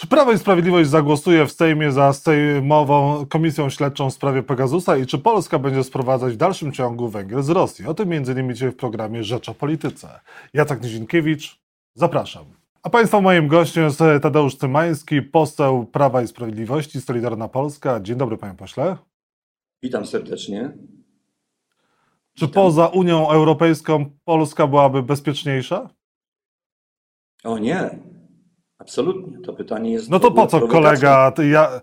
Czy Prawo i Sprawiedliwość zagłosuje w Sejmie za sejmową komisją śledczą w sprawie Pegasusa i czy Polska będzie sprowadzać w dalszym ciągu węgiel z Rosji? O tym m.in. dzisiaj w programie Rzecz o Polityce. Jacek Nizinkiewicz, zapraszam. A Państwa moim gościem jest Tadeusz Cymański, poseł Prawa i Sprawiedliwości, Solidarna Polska. Dzień dobry Panie Pośle. Witam serdecznie. Czy poza Unią Europejską Polska byłaby bezpieczniejsza? O nie, absolutnie. To pytanie jest. No to po co kolega... Ja...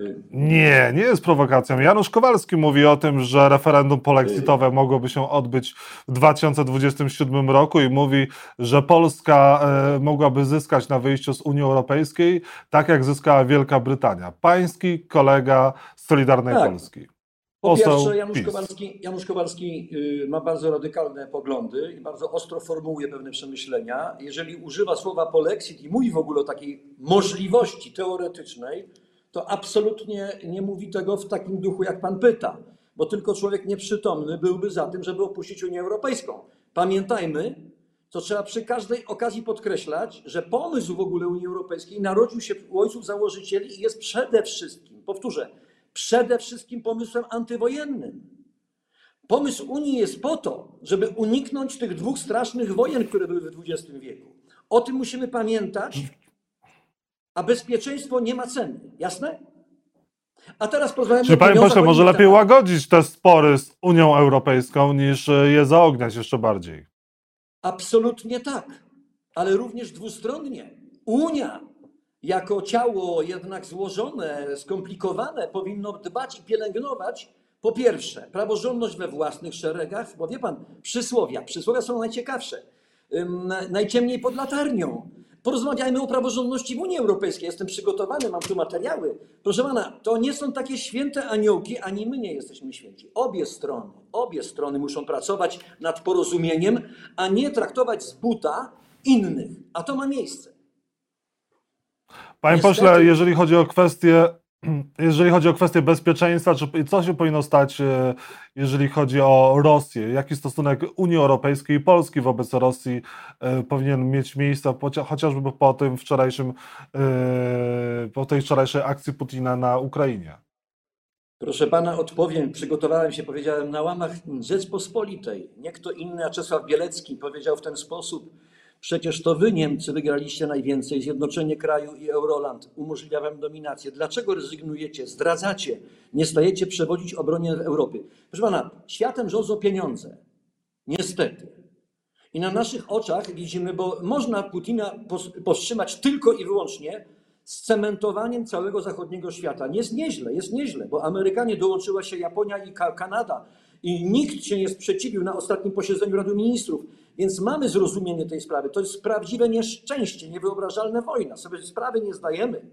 Y, Nie, nie jest prowokacją. Janusz Kowalski mówi o tym, że referendum polexitowe mogłoby się odbyć w 2027 roku i mówi, że Polska e, mogłaby zyskać na wyjściu z Unii Europejskiej, tak jak zyskała Wielka Brytania. Pański kolega z Solidarnej Tak. Polski. Po Poseł pierwsze, Janusz PiS. Kowalski, Janusz Kowalski y, ma bardzo radykalne poglądy i bardzo ostro formułuje pewne przemyślenia. Jeżeli używa słowa polexit i mówi w ogóle o takiej możliwości teoretycznej, to absolutnie nie mówi tego w takim duchu, jak pan pyta, bo tylko człowiek nieprzytomny byłby za tym, żeby opuścić Unię Europejską. Pamiętajmy, to trzeba przy każdej okazji podkreślać, że pomysł w ogóle Unii Europejskiej narodził się u ojców założycieli i jest przede wszystkim, powtórzę, przede wszystkim pomysłem antywojennym. Pomysł Unii jest po to, żeby uniknąć tych dwóch strasznych wojen, które były w XX wieku. O tym musimy pamiętać, a bezpieczeństwo nie ma ceny. Jasne? A teraz porozmawiamy Czy panie pośle, może lepiej łagodzić te spory z Unią Europejską niż e, je zaogniać jeszcze bardziej? Absolutnie tak, ale również dwustronnie. Unia jako ciało jednak złożone, skomplikowane, powinno dbać i pielęgnować po pierwsze praworządność we własnych szeregach, bo wie pan, przysłowia, przysłowia są najciekawsze, najciemniej pod latarnią. Porozmawiajmy o praworządności w Unii Europejskiej. Jestem przygotowany, mam tu materiały. Proszę pana, to nie są takie święte aniołki, ani my nie jesteśmy święci. Obie strony, obie strony muszą pracować nad porozumieniem, a nie traktować z buta innych. A to ma miejsce. Panie Niestety- pośle, jeżeli chodzi o kwestię, jeżeli chodzi o kwestię bezpieczeństwa, czy, co się powinno stać, e, jeżeli chodzi o Rosję? Jaki stosunek Unii Europejskiej i Polski wobec Rosji e, powinien mieć miejsce, chociażby po tym wczorajszym, e, po tej wczorajszej akcji Putina na Ukrainie? Proszę pana, odpowiem. Przygotowałem się, powiedziałem na łamach Rzeczpospolitej. Nie kto inny, a Czesław Bielecki powiedział w ten sposób. Przecież to wy, Niemcy, wygraliście najwięcej, zjednoczenie kraju i Euroland umożliwia wam dominację. Dlaczego rezygnujecie, zdradzacie, nie stajecie przewodzić obronie Europy? Proszę pana, światem rządzą pieniądze. Niestety. I na naszych oczach widzimy, bo można Putina powstrzymać tylko i wyłącznie z cementowaniem całego zachodniego świata. Jest nieźle, jest nieźle, bo Amerykanie dołączyła się Japonia i Ka- Kanada i nikt się nie sprzeciwił na ostatnim posiedzeniu Rady Ministrów. Więc mamy zrozumienie tej sprawy. To jest prawdziwe nieszczęście, niewyobrażalna wojna. Sobie sprawy nie zdajemy.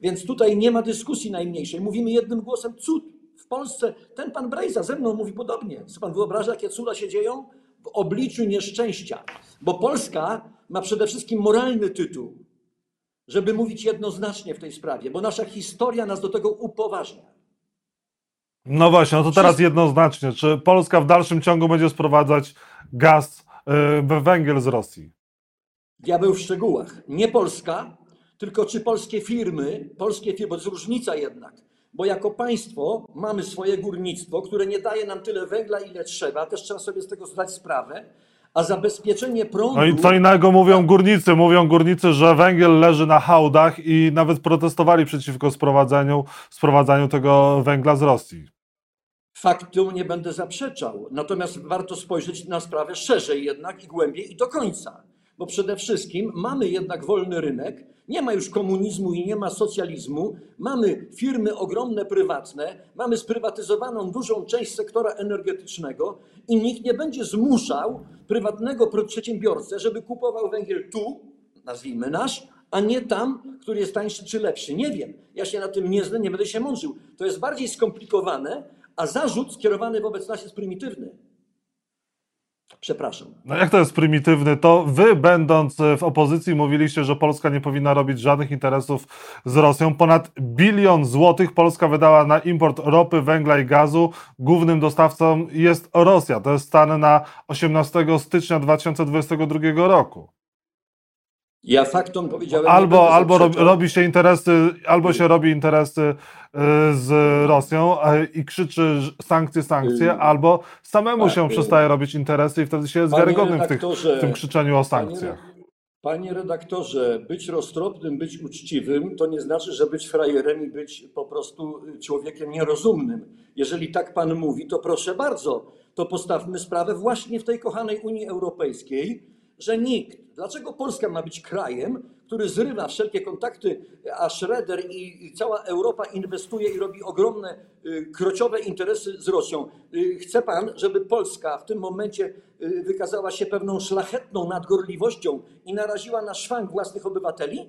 Więc tutaj nie ma dyskusji najmniejszej. Mówimy jednym głosem cud. W Polsce ten pan Brejza ze mną mówi podobnie. Co pan wyobraża, jakie cuda się dzieją? W obliczu nieszczęścia. Bo Polska ma przede wszystkim moralny tytuł, żeby mówić jednoznacznie w tej sprawie, bo nasza historia nas do tego upoważnia. No właśnie, no to teraz jednoznacznie, czy Polska w dalszym ciągu będzie sprowadzać gaz, węgiel z Rosji? Diabeł w szczegółach. Nie Polska, tylko czy polskie firmy, polskie firmy, bo to jest różnica jednak. Bo jako państwo mamy swoje górnictwo, które nie daje nam tyle węgla, ile trzeba, też trzeba sobie z tego zdać sprawę, a zabezpieczenie prądu... No i co innego mówią górnicy. Mówią górnicy, że węgiel leży na hałdach i nawet protestowali przeciwko sprowadzeniu, sprowadzaniu tego węgla z Rosji. Faktu nie będę zaprzeczał, natomiast warto spojrzeć na sprawę szerzej jednak i głębiej i do końca. Bo przede wszystkim mamy jednak wolny rynek, nie ma już komunizmu i nie ma socjalizmu, mamy firmy ogromne prywatne, mamy sprywatyzowaną dużą część sektora energetycznego i nikt nie będzie zmuszał prywatnego przedsiębiorcę, żeby kupował węgiel tu, nazwijmy nasz, a nie tam, który jest tańszy czy lepszy. Nie wiem. Ja się na tym nie znam, nie będę się mądrzył. To jest bardziej skomplikowane, a zarzut skierowany wobec nas jest prymitywny. Przepraszam. No jak to jest prymitywny? To wy, będąc w opozycji, mówiliście, że Polska nie powinna robić żadnych interesów z Rosją. Ponad bilion złotych Polska wydała na import ropy, węgla i gazu. Głównym dostawcą jest Rosja. To jest stan na 18 stycznia 2022 roku. Ja faktom powiedziałem. Albo, albo robi, się interesy, albo się robi interesy y, z Rosją i krzyczy sankcje, sankcje, Y, albo samemu tak, się y, przestaje robić interesy i wtedy się jest wiarygodnym w, tych, w tym krzyczeniu o sankcjach. panie redaktorze, być roztropnym, być uczciwym, to nie znaczy, że być frajerem i być po prostu człowiekiem nierozumnym. Jeżeli tak pan mówi, to proszę bardzo, to postawmy sprawę właśnie w tej kochanej Unii Europejskiej, że nikt, dlaczego Polska ma być krajem, który zrywa wszelkie kontakty, a Schroeder i cała Europa inwestuje i robi ogromne y, krociowe interesy z Rosją. Y, Chce pan, żeby Polska w tym momencie y, wykazała się pewną szlachetną nadgorliwością i naraziła na szwank własnych obywateli?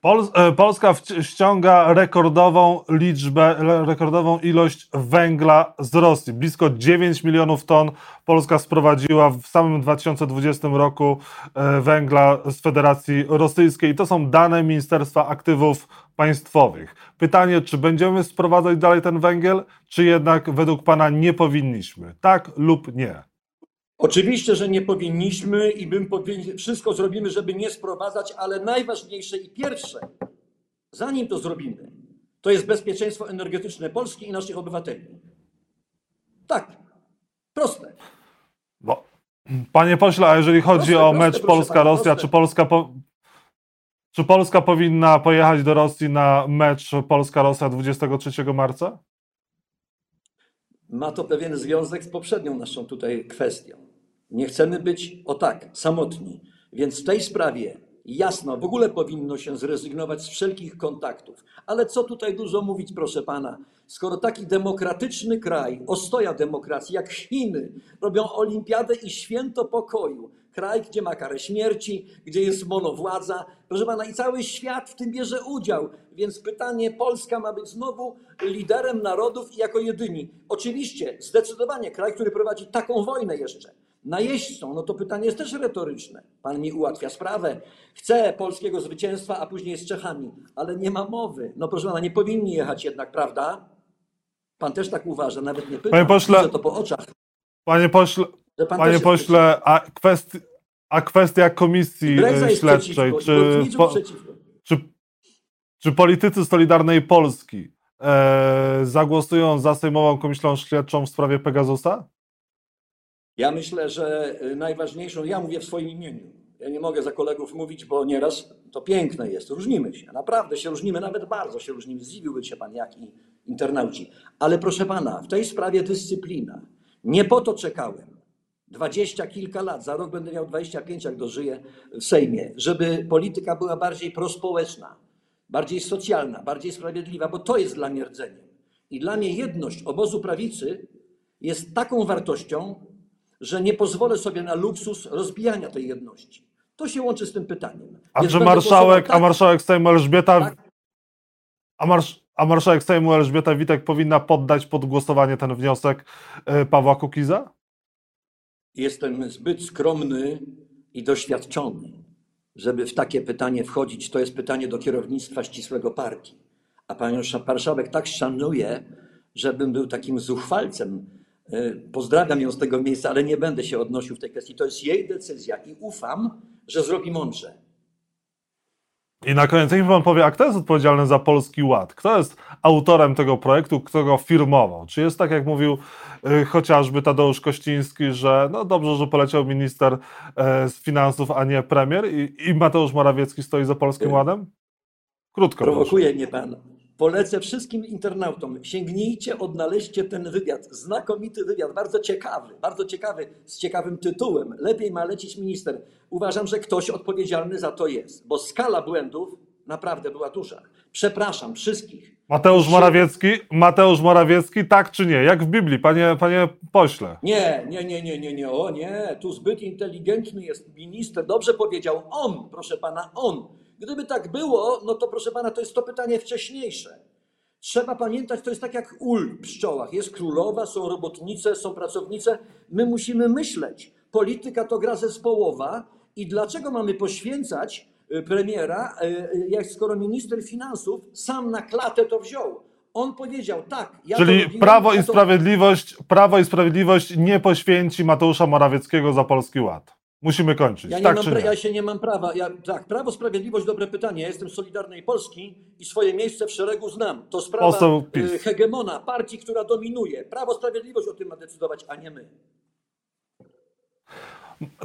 Pol, e, Polska ściąga rekordową liczbę, rekordową ilość węgla z Rosji. Blisko 9 milionów ton Polska sprowadziła w samym 2020 roku e, węgla z Federacji Rosyjskiej. To są dane Ministerstwa Aktywów Państwowych. Pytanie, czy będziemy sprowadzać dalej ten węgiel, czy jednak według Pana nie powinniśmy? Tak lub nie? Oczywiście, że nie powinniśmy i bym wszystko zrobimy, żeby nie sprowadzać, ale najważniejsze i pierwsze, zanim to zrobimy, to jest bezpieczeństwo energetyczne Polski i naszych obywateli. Tak, proste. Bo, panie pośle, a jeżeli chodzi Proste, o proste, mecz Polska-Rosja, czy. Polska, po, czy Polska powinna pojechać do Rosji na mecz Polska-Rosja 23 marca? Ma to pewien związek z poprzednią naszą tutaj kwestią. Nie chcemy być, o tak, samotni. Więc w tej sprawie jasno, w ogóle powinno się zrezygnować z wszelkich kontaktów. Ale co tutaj dużo mówić, proszę pana, skoro taki demokratyczny kraj, ostoja demokracji jak Chiny, robią olimpiadę i święto pokoju, kraj, gdzie ma karę śmierci, gdzie jest monowładza, proszę pana, i cały świat w tym bierze udział. Więc pytanie, Polska ma być znowu liderem narodów i jako jedyni. Oczywiście, zdecydowanie kraj, który prowadzi taką wojnę jeszcze, najeźdźcą, no to pytanie jest też retoryczne. Pan mi ułatwia sprawę. Chce polskiego zwycięstwa, a później z Czechami, ale nie ma mowy. No proszę pana, nie powinni jechać jednak, prawda? Pan też tak uważa, nawet nie pytam. Panie pośle- Widzę to po oczach. Panie pośle, panie pośle a, kwesti, a kwestia komisji śledczej, czy, po, czy, czy politycy Solidarnej Polski e, zagłosują za Sejmową Komisją Śledczą w sprawie Pegasusa? Ja myślę, że y, najważniejszą, ja mówię w swoim imieniu. Ja nie mogę za kolegów mówić, bo nieraz to piękne jest. Różnimy się, naprawdę się różnimy, nawet bardzo się różnimy. Zdziwiłby się pan, jak i internauci. Ale proszę pana, w tej sprawie dyscyplina. Nie po to czekałem. Dwadzieścia kilka lat, za rok będę miał 25, jak dożyję w Sejmie, żeby polityka była bardziej prospołeczna, bardziej socjalna, bardziej sprawiedliwa, bo to jest dla mnie rdzeniem. I dla mnie jedność obozu prawicy jest taką wartością, że nie pozwolę sobie na luksus rozbijania tej jedności. To się łączy z tym pytaniem. A Więc czy marszałek, głosował a marszałek Sejmu Elżbieta, Tak. a, marsz, a marszałek Sejmu Elżbieta Witek powinna poddać pod głosowanie ten wniosek e, Pawła Kukiza? Jestem zbyt skromny i doświadczony, żeby w takie pytanie wchodzić. To jest pytanie do kierownictwa ścisłego partii. A Sz- marszałek tak szanuję, żebym był takim zuchwalcem. E, Pozdrawiam ją z tego miejsca, ale nie będę się odnosił w tej kwestii. To jest jej decyzja i ufam, że zrobi mądrze. I na koniec, niech pan powie, a kto jest odpowiedzialny za Polski Ład? Kto jest autorem tego projektu, kto go firmował? Czy jest tak, jak mówił y, chociażby Tadeusz Kościński, że no dobrze, że poleciał minister e, z finansów, a nie premier i, i Mateusz Morawiecki stoi za Polskim Y, Ładem? Krótko proszę. Prowokuje mnie pan. Polecę wszystkim internautom, sięgnijcie, odnaleźcie ten wywiad. Znakomity wywiad, bardzo ciekawy, bardzo ciekawy, z ciekawym tytułem. Lepiej ma lecieć minister. Uważam, że ktoś odpowiedzialny za to jest, bo skala błędów naprawdę była duża. Przepraszam wszystkich. Mateusz Morawiecki, Mateusz Morawiecki, tak czy nie? Jak w Biblii, panie, panie pośle. Nie, nie, nie, nie, nie, nie, o nie, tu zbyt inteligentny jest minister. Dobrze powiedział on, proszę pana, on. Gdyby tak było, no to proszę pana, to jest to pytanie wcześniejsze. Trzeba pamiętać, to jest tak jak ul w pszczołach. Jest królowa, są robotnice, są pracownice. My musimy myśleć. Polityka to gra zespołowa i dlaczego mamy poświęcać y, premiera, y, y, jak skoro minister finansów sam na klatę to wziął? On powiedział tak. Ja Czyli robiłem, Prawo ja i to- Sprawiedliwość, Prawo i Sprawiedliwość nie poświęci Mateusza Morawieckiego za Polski Ład. Musimy kończyć. Ja, nie tak mam, nie? ja się nie mam prawa. Ja, tak, Prawo, Sprawiedliwość, dobre pytanie. Ja jestem z Solidarnej Polski i swoje miejsce w szeregu znam. To sprawa Poseł PiS. y, hegemona, partii, która dominuje. Prawo, Sprawiedliwość o tym ma decydować, a nie my.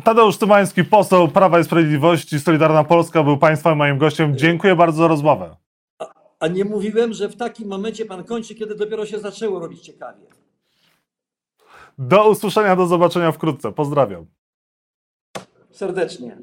Tadeusz Tymański, poseł Prawa i Sprawiedliwości, Solidarna Polska, był Państwa moim gościem. Dziękuję bardzo za rozmowę. A nie mówiłem, że w takim momencie pan kończy, kiedy dopiero się zaczęło robić ciekawie. Do usłyszenia, do zobaczenia wkrótce. Pozdrawiam. Serdecznie.